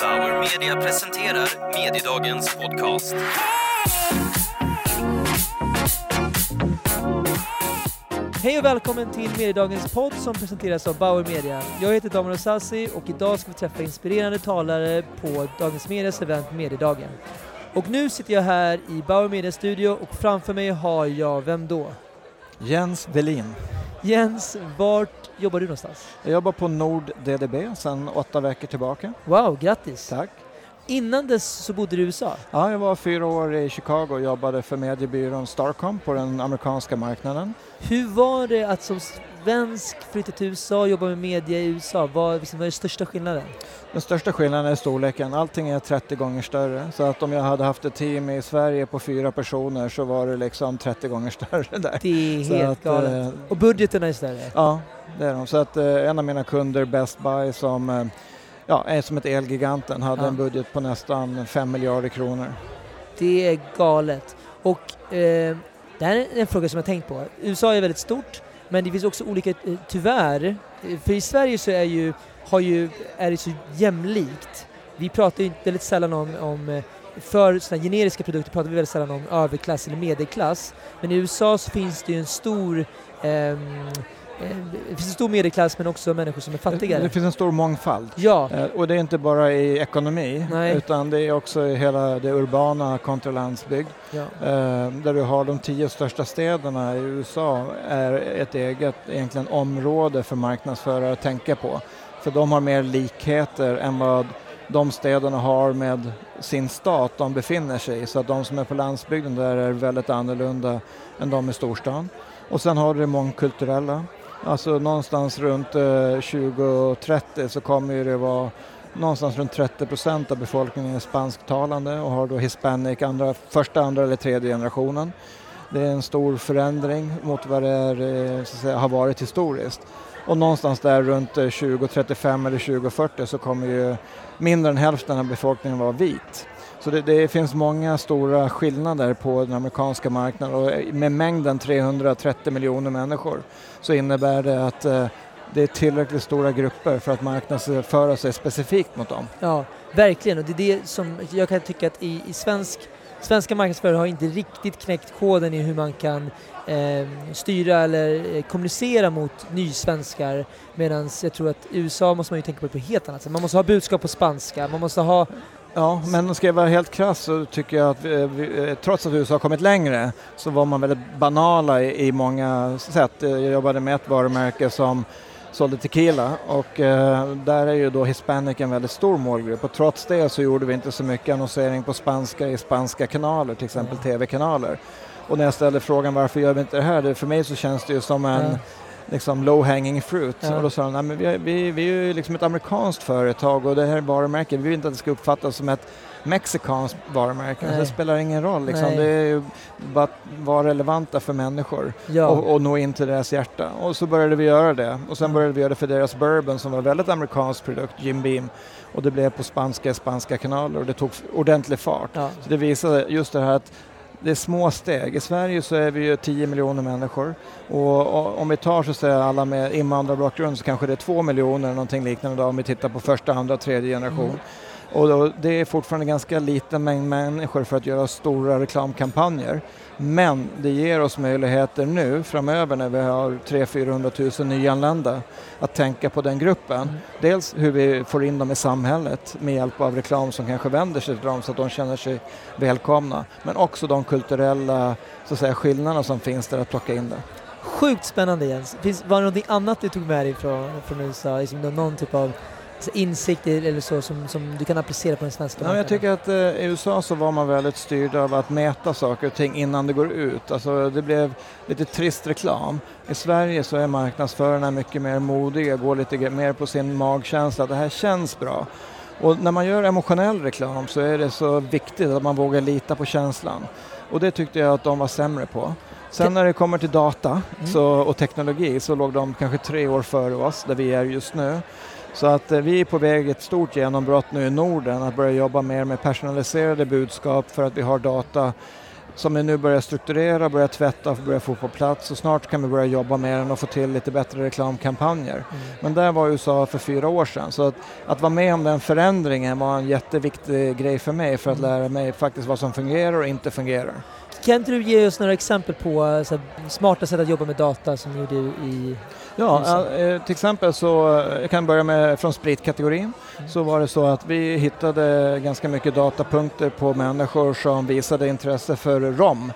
Bauer Media presenterar Mediedagens podcast. Hej och välkommen till Mediedagens podd som presenteras av Bauer Media. Jag heter Daniel Osassi och idag ska vi träffa inspirerande talare på Dagens Medias event Mediedagen. Och nu sitter jag här i Bauer Media studio och framför mig har jag, vem då? Jens Velin. Jens, vart jobbar du någonstans? Jag jobbar på Nord DDB sedan åtta veckor tillbaka. Wow, grattis! Tack. Innan dess så bodde du i USA? Ja, jag var fyra år i Chicago och jobbade för mediebyrån Starcom på den amerikanska marknaden. Hur var det att som svensk flytta till USA och jobba med media i USA? Vad, liksom, vad är den största skillnaden? Den största skillnaden är storleken. Allting är 30 gånger större. Så att om jag hade haft ett team i Sverige på fyra personer så var det liksom 30 gånger större där. Det är Så helt att, galet. eh, Och budgeten är större? Ja, det är de. Så att eh, en av mina kunder, Best Buy, som eh, ja, som ett Elgiganten, hade Ja. en budget på nästan 5 miljarder kronor. Det är galet. Och eh, det här är en fråga som jag tänkt på. USA är väldigt stort, men det finns också olika, eh, tyvärr, eh, för i Sverige så är, ju, har ju, är det så jämlikt. Vi pratar ju väldigt sällan om, om eh, för såna generiska produkter pratar vi väldigt sällan om överklass eller medelklass. Men i USA så finns det ju en stor eh, det finns en stor medelklass men också människor som är fattigare. det finns en stor mångfald. Ja, Eh, Och det är inte bara i ekonomi Nej. utan det är också i hela det urbana kontra landsbygd. ja. Eh, där du har de tio största städerna i USA är ett eget egentligen område för marknadsförare att tänka på. För de har mer likheter än vad de städerna har med sin stat de befinner sig i. Så att de som är på landsbygden där är väldigt annorlunda än de i storstan. Och sen har du det mångkulturella. Alltså någonstans runt eh, 2030 så kommer ju det vara någonstans runt 30 procent av befolkningen är spansktalande och har då hispanic andra, första, andra eller tredje generationen. Det är en stor förändring mot vad det är, eh, så att säga, har varit historiskt. Och någonstans där runt eh, 2035 eller 2040 så kommer ju mindre än hälften av befolkningen vara vit. Så det, det finns många stora skillnader på den amerikanska marknaden och med mängden 330 miljoner människor så innebär det att eh, det är tillräckligt stora grupper för att marknadsföra sig specifikt mot dem. Ja, verkligen. Och det är det som jag kan tycka att i, i svensk, svenska marknadsförare har inte riktigt knäckt koden i hur man kan eh, styra eller eh, kommunicera mot nysvenskar. Medan jag tror att i USA måste man ju tänka på det på ett helt annat sätt. Man måste ha budskap på spanska, man måste ha... Ja, men ska jag vara helt krass så tycker jag att vi, vi, eh, trots att USA har kommit längre så var man väldigt banala i, i många sätt. Eh, Jag jobbade med ett varumärke som sålde tequila och eh, där är ju då hispanic en väldigt stor målgrupp och trots det så gjorde vi inte så mycket annonsering på spanska i spanska kanaler, till exempel tv-kanaler. Och när jag ställde frågan varför gör vi inte det här, det, för mig så känns det ju som en Ja. Liksom low hanging fruit. Ja. Och då sa de, nej men vi, vi, vi är ju liksom ett amerikanskt företag och det här varumärket, vi vill inte att det ska uppfattas som ett mexikanskt varumärke. Nej. Det spelar ingen roll, liksom. Nej. det är ju bara att vara relevanta för människor Ja, och, och nå in till deras hjärta. Och så började vi göra det. Och sen började vi göra det för deras bourbon som var väldigt amerikansk produkt, Jim Beam. Och det blev på spanska, spanska kanaler och det tog ordentlig fart. ja. Så det visade just det här att det är små steg. I Sverige så är vi ju 10 miljoner människor och, om vi tar så att säga alla med invandrarbakgrund så kanske det är 2 miljoner eller någonting liknande då, om vi tittar på första, andra, tredje generation. Mm. Och då, det är fortfarande ganska liten mängd människor för att göra stora reklamkampanjer. Men det ger oss möjligheter nu framöver när vi har 300-400 000 nyanlända att tänka på den gruppen. Mm. Dels hur vi får in dem i samhället med hjälp av reklam som kanske vänder sig till dem så att de känner sig välkomna. Men också de kulturella så att säga, skillnaderna som finns där att plocka in det. Sjukt spännande Jens. Finns, var det någonting annat du tog med dig från, från USA? Liksom nå- någon typ av insikt i- eller så som, som du kan applicera på den svenska Ja, jag tycker att eh, i USA så var man väldigt styrd av att mäta saker och ting innan det går ut. Alltså, det blev lite trist reklam. I Sverige så är marknadsförarna mycket mer modiga, går lite mer på sin magkänsla, det här känns bra. Och när man gör emotionell reklam så är det så viktigt att man vågar lita på känslan. Och det tyckte jag att de var sämre på. Sen när det kommer till data Mm. så, och teknologi så låg de kanske tre år före oss där vi är just nu. Så att eh, vi är på väg ett stort genombrott nu i Norden att börja jobba mer med personaliserade budskap för att vi har data som vi nu börjar strukturera, börjar tvätta och börjar få på plats och snart kan vi börja jobba med den och få till lite bättre reklamkampanjer. Mm. Men där var USA för fyra år sedan så att, att vara med om den förändringen var en jätteviktig grej för mig för att mm. lära mig faktiskt vad som fungerar och inte fungerar. Kan inte du ge oss några exempel på eh, så smarta sätt att jobba med data som ni gjorde i Ja, äh, till exempel så, eh, jag kan börja med från spritkategorin, mm. så var det så att vi hittade ganska mycket datapunkter på människor som visade intresse för rom.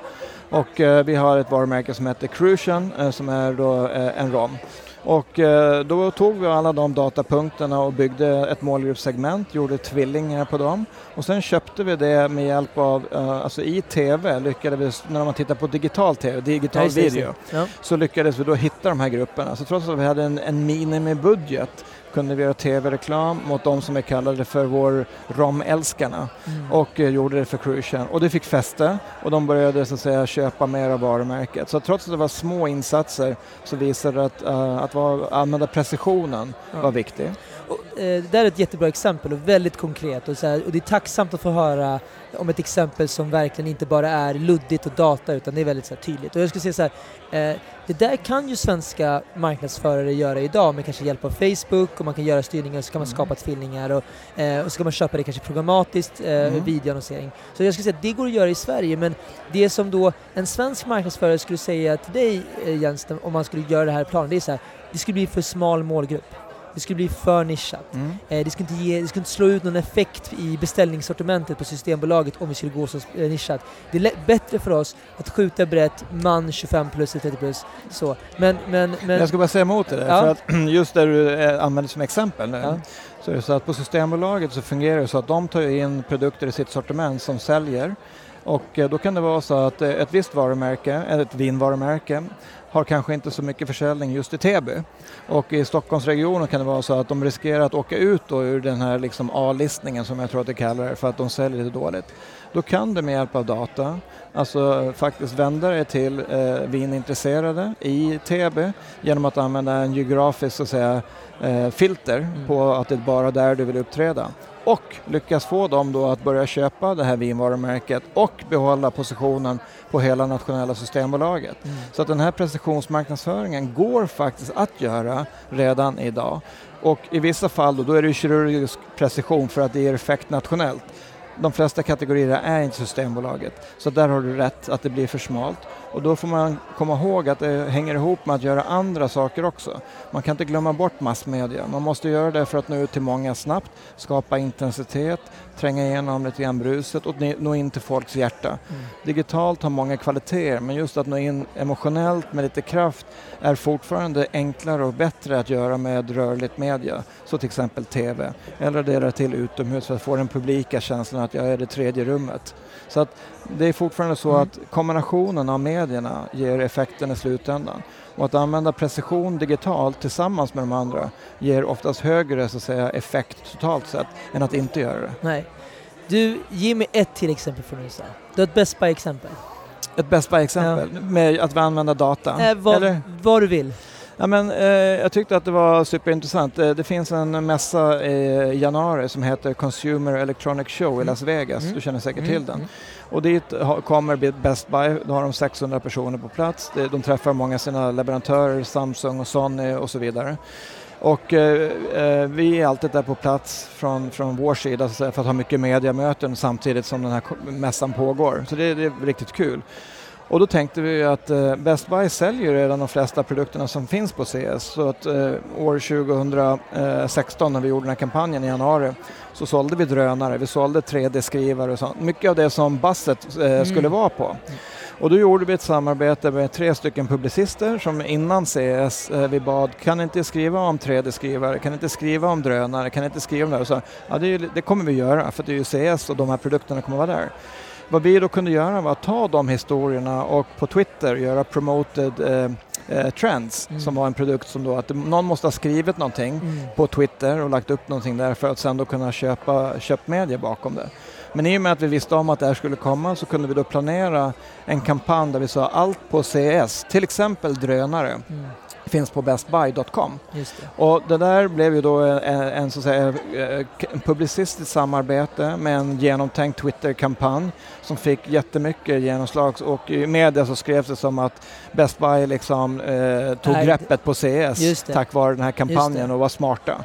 Och vi har ett varumärke som heter Crucian som är då en rom. Och eh, då tog vi alla de datapunkterna och byggde ett målgruppssegment, gjorde tvillingar på dem och sen köpte vi det med hjälp av, eh, alltså i TV lyckades vi, när man tittar på digital TV, digital video, ja. så lyckades vi då hitta de här grupperna. Så trots att vi hade en, en minimibudget kunde vi göra tv-reklam mot de som är kallade för vår romälskarna mm. och eh, gjorde det för Crucian. Och det fick fäste och de började så att säga köpa mer av varumärket. Så trots att det var små insatser så visade det att, uh, att var, använda precisionen ja. var viktig. Och, eh, det är ett jättebra exempel och väldigt konkret och, så här, och det är tacksamt att få höra om ett exempel som verkligen inte bara är luddigt och data utan det är väldigt så här, tydligt. Och jag skulle säga så här, eh, det där kan ju svenska marknadsförare göra idag med kanske hjälp av Facebook och man kan göra styrningar och så kan man mm. skapa tvillningar och, eh, och så kan man köpa det kanske programmatiskt, eh, mm. videoannonsering. Så jag skulle säga att det går att göra i Sverige men det som då en svensk marknadsförare skulle säga till dig Jens, om man skulle göra det här planen, det är så här, det skulle bli för smal målgrupp. Det skulle bli för nischat. Mm. Eh, det, skulle inte ge, det skulle inte slå ut någon effekt i beställningssortimentet på Systembolaget om vi skulle gå så eh, nischat. Det är bättre för oss att skjuta brett, man 25 plus 30 plus. Så. Men, men, men, Jag ska bara säga emot det där, ja. för att just där du eh, använder som exempel nu, ja. så är det så att på Systembolaget så fungerar det så att de tar in produkter i sitt sortiment som säljer och då kan det vara så att ett visst varumärke, ett vinvarumärke, har kanske inte så mycket försäljning just i Täby. Och i Stockholmsregionen kan det vara så att de riskerar att åka ut då ur den här liksom A-listningen som jag tror att det kallar det för att de säljer lite dåligt. Då kan du med hjälp av data alltså faktiskt vända dig till eh, vinintresserade i Täby genom att använda en geografisk så att säga, eh, filter mm. på att det är bara där du vill uppträda och lyckas få dem då att börja köpa det här vinvarumärket och behålla positionen på hela nationella Systembolaget. Mm. Så att den här precisionsmarknadsföringen går faktiskt att göra redan idag. Och i vissa fall då, då är det kirurgisk precision för att det ger effekt nationellt de flesta kategorier är inte Systembolaget. Så där har du rätt att det blir för smalt. Och då får man komma ihåg att det hänger ihop med att göra andra saker också. Man kan inte glömma bort massmedia. Man måste göra det för att nå ut till många snabbt, skapa intensitet, tränga igenom lite grann bruset och nå in till folks hjärta. Mm. Digitalt har många kvaliteter men just att nå in emotionellt med lite kraft är fortfarande enklare och bättre att göra med rörligt media, så till exempel TV, eller radera till utomhus för att få den publika känslan att jag är det tredje rummet. Så att det är fortfarande så mm. att kombinationen av medierna ger effekten i slutändan. Och att använda precision digitalt tillsammans med de andra ger oftast högre så att säga, effekt totalt sett än att inte göra det. Nej. Du, ge mig ett till exempel från USA. Du har ett Best Buy-exempel. Ett Best Buy-exempel ja. med att vi använder data? Eh, vad, eller? vad du vill. Ja, men, eh, jag tyckte att det var superintressant. Eh, det finns en mässa i januari som heter Consumer Electronic Show i mm. Las Vegas. Mm. Du känner säkert mm. till den. Mm. Och dit kommer Best Buy, då har de 600 personer på plats. De träffar många av sina leverantörer, Samsung och Sony och så vidare. Och eh, eh, vi är alltid där på plats från, från vår sida för att ha mycket mediamöten samtidigt som den här mässan pågår. Så det, det är riktigt kul. Och då tänkte vi att eh, Best Buy säljer redan de flesta produkterna som finns på CS. Så att eh, år 2016 när vi gjorde den här kampanjen i januari så sålde vi drönare, vi sålde 3D-skrivare och sånt. Mycket av det som Basset eh, mm. skulle vara på. Och då gjorde vi ett samarbete med tre stycken publicister som innan CS eh, vi bad, kan inte skriva om 3D-skrivare, kan inte skriva om drönare, kan inte skriva om det? Och så, ja, det, det kommer vi göra för det är ju CS och de här produkterna kommer vara där. Vad vi då kunde göra var att ta de historierna och på Twitter göra promoted eh, eh, trends mm. som var en produkt som då att någon måste ha skrivit någonting mm. på Twitter och lagt upp någonting där för att sen då kunna köpa köpt media bakom det. Men i och med att vi visste om att det här skulle komma så kunde vi då planera en kampanj där vi sa allt på CS, till exempel drönare. Mm finns på bestbuy.com. Och det där blev ju då en, en, så att säga, eh, en publicistiskt samarbete med en genomtänkt Twitter-kampanj som fick jättemycket genomslag och i media så skrevs det som att Best Buy liksom eh, tog Nej, greppet på CS tack vare den här kampanjen och var smarta.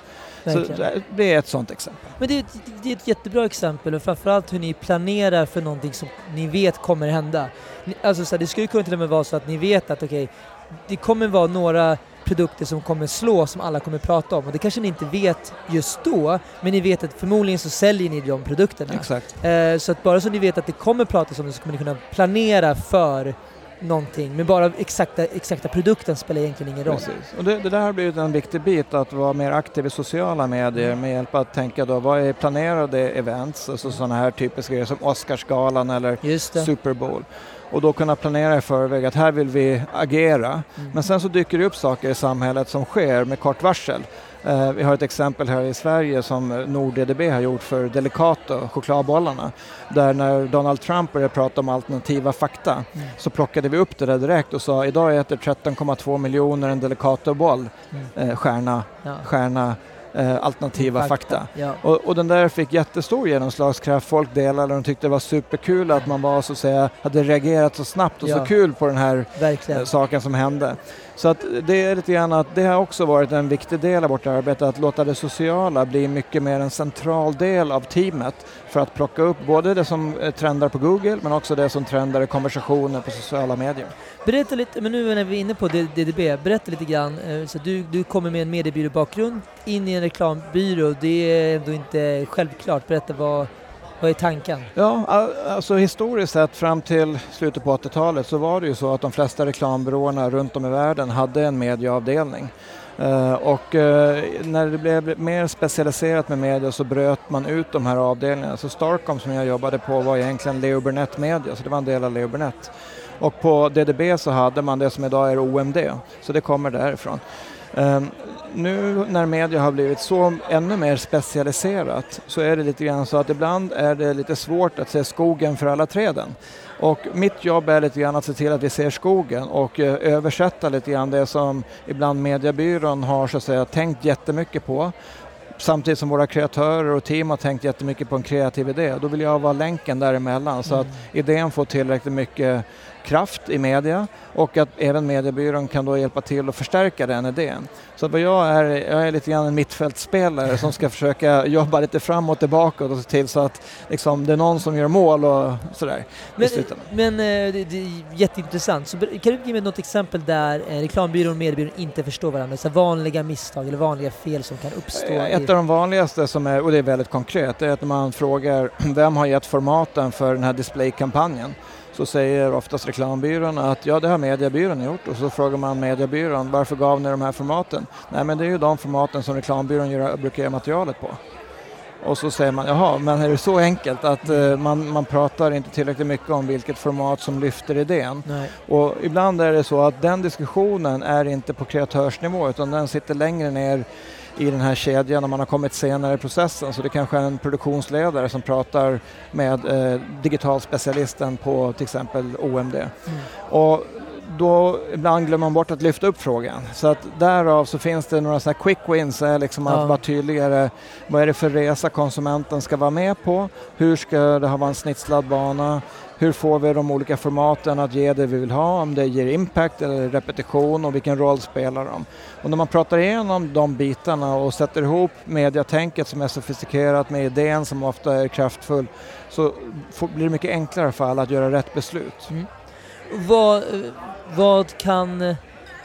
Så Verkligen. det- det är ett sånt exempel. Men det är, ett, det är ett jättebra exempel och framförallt hur ni planerar för någonting som ni vet kommer hända. Alltså så här, det skulle kunna till och med vara så att ni vet att okej, det kommer vara några produkter som kommer slå som alla kommer prata om och det kanske ni inte vet just då men ni vet att förmodligen så säljer ni de produkterna. Exakt. Eh, så att bara så ni vet att det kommer pratas om det så kommer ni kunna planera för någonting men bara exakta, exakta produkten spelar egentligen ingen roll. Precis. Och det, det där har blivit en viktig bit att vara mer aktiv i sociala medier Mm. med hjälp av att tänka då vad är planerade events, alltså sådana här typiska grejer som Oscarsgalan eller. Super Bowl. Och då kunna planera i förväg att här vill vi agera. Mm. Men sen så dyker det upp saker i samhället som sker med kort varsel. Eh, vi har ett exempel här i Sverige som NordDDB har gjort för Delicato, chokladbollarna. Där när Donald Trump började prata om alternativa fakta Mm. så plockade vi upp det där direkt och sa idag äter 13,2 miljoner en Delicato-boll, Mm. eh, stjärna, Ja. stjärna, eh, alternativa fakta. Ja. Och, och den där fick jättestor genomslagskraft. Folk delade och de tyckte det var superkul att man var så att säga, hade reagerat så snabbt och Ja. så kul på den här eh, saken som hände. Så att det är lite grann att det har också varit en viktig del av vårt arbete att låta det sociala bli mycket mer en central del av teamet för att plocka upp både det som eh, trendar på Google men också det som trendar i konversationer på sociala medier. Berätta lite, men nu när vi är inne på DDB, berätta lite grann. eh, Så du, du kommer med en mediebyråbakgrund in i en reklambyrå, det är ändå inte självklart. Berätta vad, vad är tanken? Ja, alltså historiskt sett fram till slutet på 80-talet så var det ju så att de flesta reklambyråerna runt om i världen hade en medieavdelning. Uh, och uh, när det blev mer specialiserat med media så bröt man ut de här avdelningarna. Så Starcom som jag jobbade på var egentligen Leo Burnett Media, så det var en del av Leo Burnett. Och på DDB så hade man det som idag är OMD, så det kommer därifrån. Ehm, nu när media har blivit så ännu mer specialiserat så är det lite grann så att ibland är det lite svårt att se skogen för alla träden. Och mitt jobb är lite grann att se till att vi ser skogen och eh, översätta lite grann det som ibland mediebyrån har så att säga tänkt jättemycket på samtidigt som våra kreatörer och team har tänkt jättemycket på en kreativ idé. Då vill jag vara länken däremellan så att idén får tillräckligt mycket kraft i media och att även mediebyrån kan då hjälpa till att förstärka den idén. Så att vad jag är, jag är lite grann en mittfältspelare som ska försöka jobba lite fram och tillbaka och se till så att liksom, det är någon som gör mål och sådär. Men, men eh, det, det är jätteintressant. Så kan du ge mig något exempel där eh, reklambyrån och mediebyrån inte förstår varandra? Så vanliga misstag eller vanliga fel som kan uppstå? Eh, Ett av de vanligaste som är, och det är väldigt konkret, är att man frågar vem har gett formaten för den här displaykampanjen? Så säger oftast reklambyrån att ja, det har mediebyrån gjort och så frågar man mediebyrån varför gav ni de här formaten? Nej, men det är ju de formaten som reklambyrån gör, brukar göra materialet på. Och så säger man, jaha, men är det så enkelt att eh, man, man pratar inte tillräckligt mycket om vilket format som lyfter idén? Nej. Och ibland är det så att den diskussionen är inte på kreatörsnivå utan den sitter längre ner i den här kedjan när man har kommit senare i processen. Så det kanske är en produktionsledare som pratar med eh, digitalspecialisten på till exempel OMD. Mm. Och då ibland glömmer man bort att lyfta upp frågan. Så att därav så finns det några sådana här quick wins, är liksom att Ja. vara tydligare. Vad är det för resa konsumenten ska vara med på? Hur ska det ha vara en snitslad bana? Hur får vi de olika formaten att ge det vi vill ha? Om det ger impact eller repetition och vilken roll spelar de? Och när man pratar igenom de bitarna och sätter ihop mediatänket som är sofistikerat med idén som ofta är kraftfull så blir det mycket enklare för alla att göra rätt beslut. Vad, eh, vad kan, eh,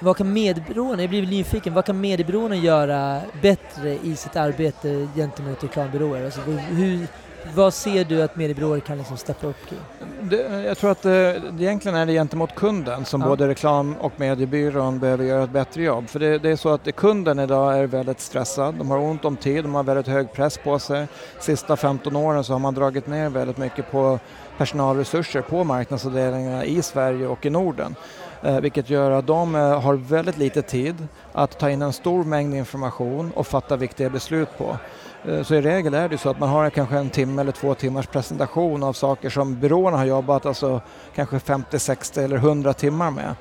vad kan mediebyråerna, jag blir nyfiken, vad kan mediebyråerna göra bättre i sitt arbete gentemot reklambyråer? Alltså, hur, vad ser du att mediebyråer kan liksom steppa upp kring? Det, jag tror att det, egentligen är det gentemot kunden som Ja. både reklam och mediebyrån behöver göra ett bättre jobb. För det, det är så att kunden idag är väldigt stressad, de har ont om tid, de har väldigt hög press på sig. Sista 15 åren så har man dragit ner väldigt mycket på personalresurser på marknadsavdelningarna i Sverige och i Norden. Eh, vilket gör att de eh, har väldigt lite tid att ta in en stor mängd information och fatta viktiga beslut på. Eh, så i regel är det så att man har kanske en timme eller två timmars presentation av saker som byråerna har jobbat alltså kanske 50, 60 eller 100 timmar med.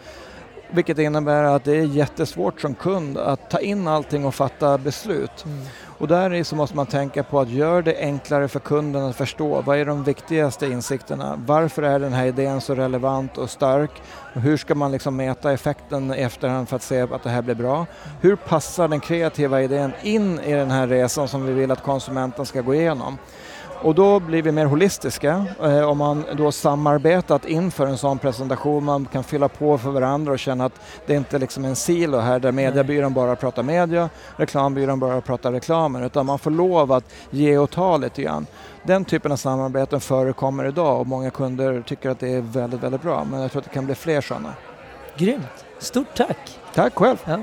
Vilket innebär att det är jättesvårt som kund att ta in allting och fatta beslut. Mm. Och där i så måste man tänka på att göra det enklare för kunden att förstå vad är de viktigaste insikterna? Varför är den här idén så relevant och stark? Och hur ska man liksom mäta effekten i efterhand för att se att det här blir bra? Hur passar den kreativa idén in i den här resan som vi vill att konsumenten ska gå igenom? Och då blir vi mer holistiska eh, om man då samarbetat inför en sån presentation. Man kan fylla på för varandra och känna att det inte är liksom en silo här där mediebyrån bara pratar media, reklambyrån bara pratar reklamen utan man får lov att ge och ta lite grann. Den typen av samarbeten förekommer idag och många kunder tycker att det är väldigt, väldigt bra men jag tror att det kan bli fler sådana. Grymt! Stort tack! Tack själv! Ja.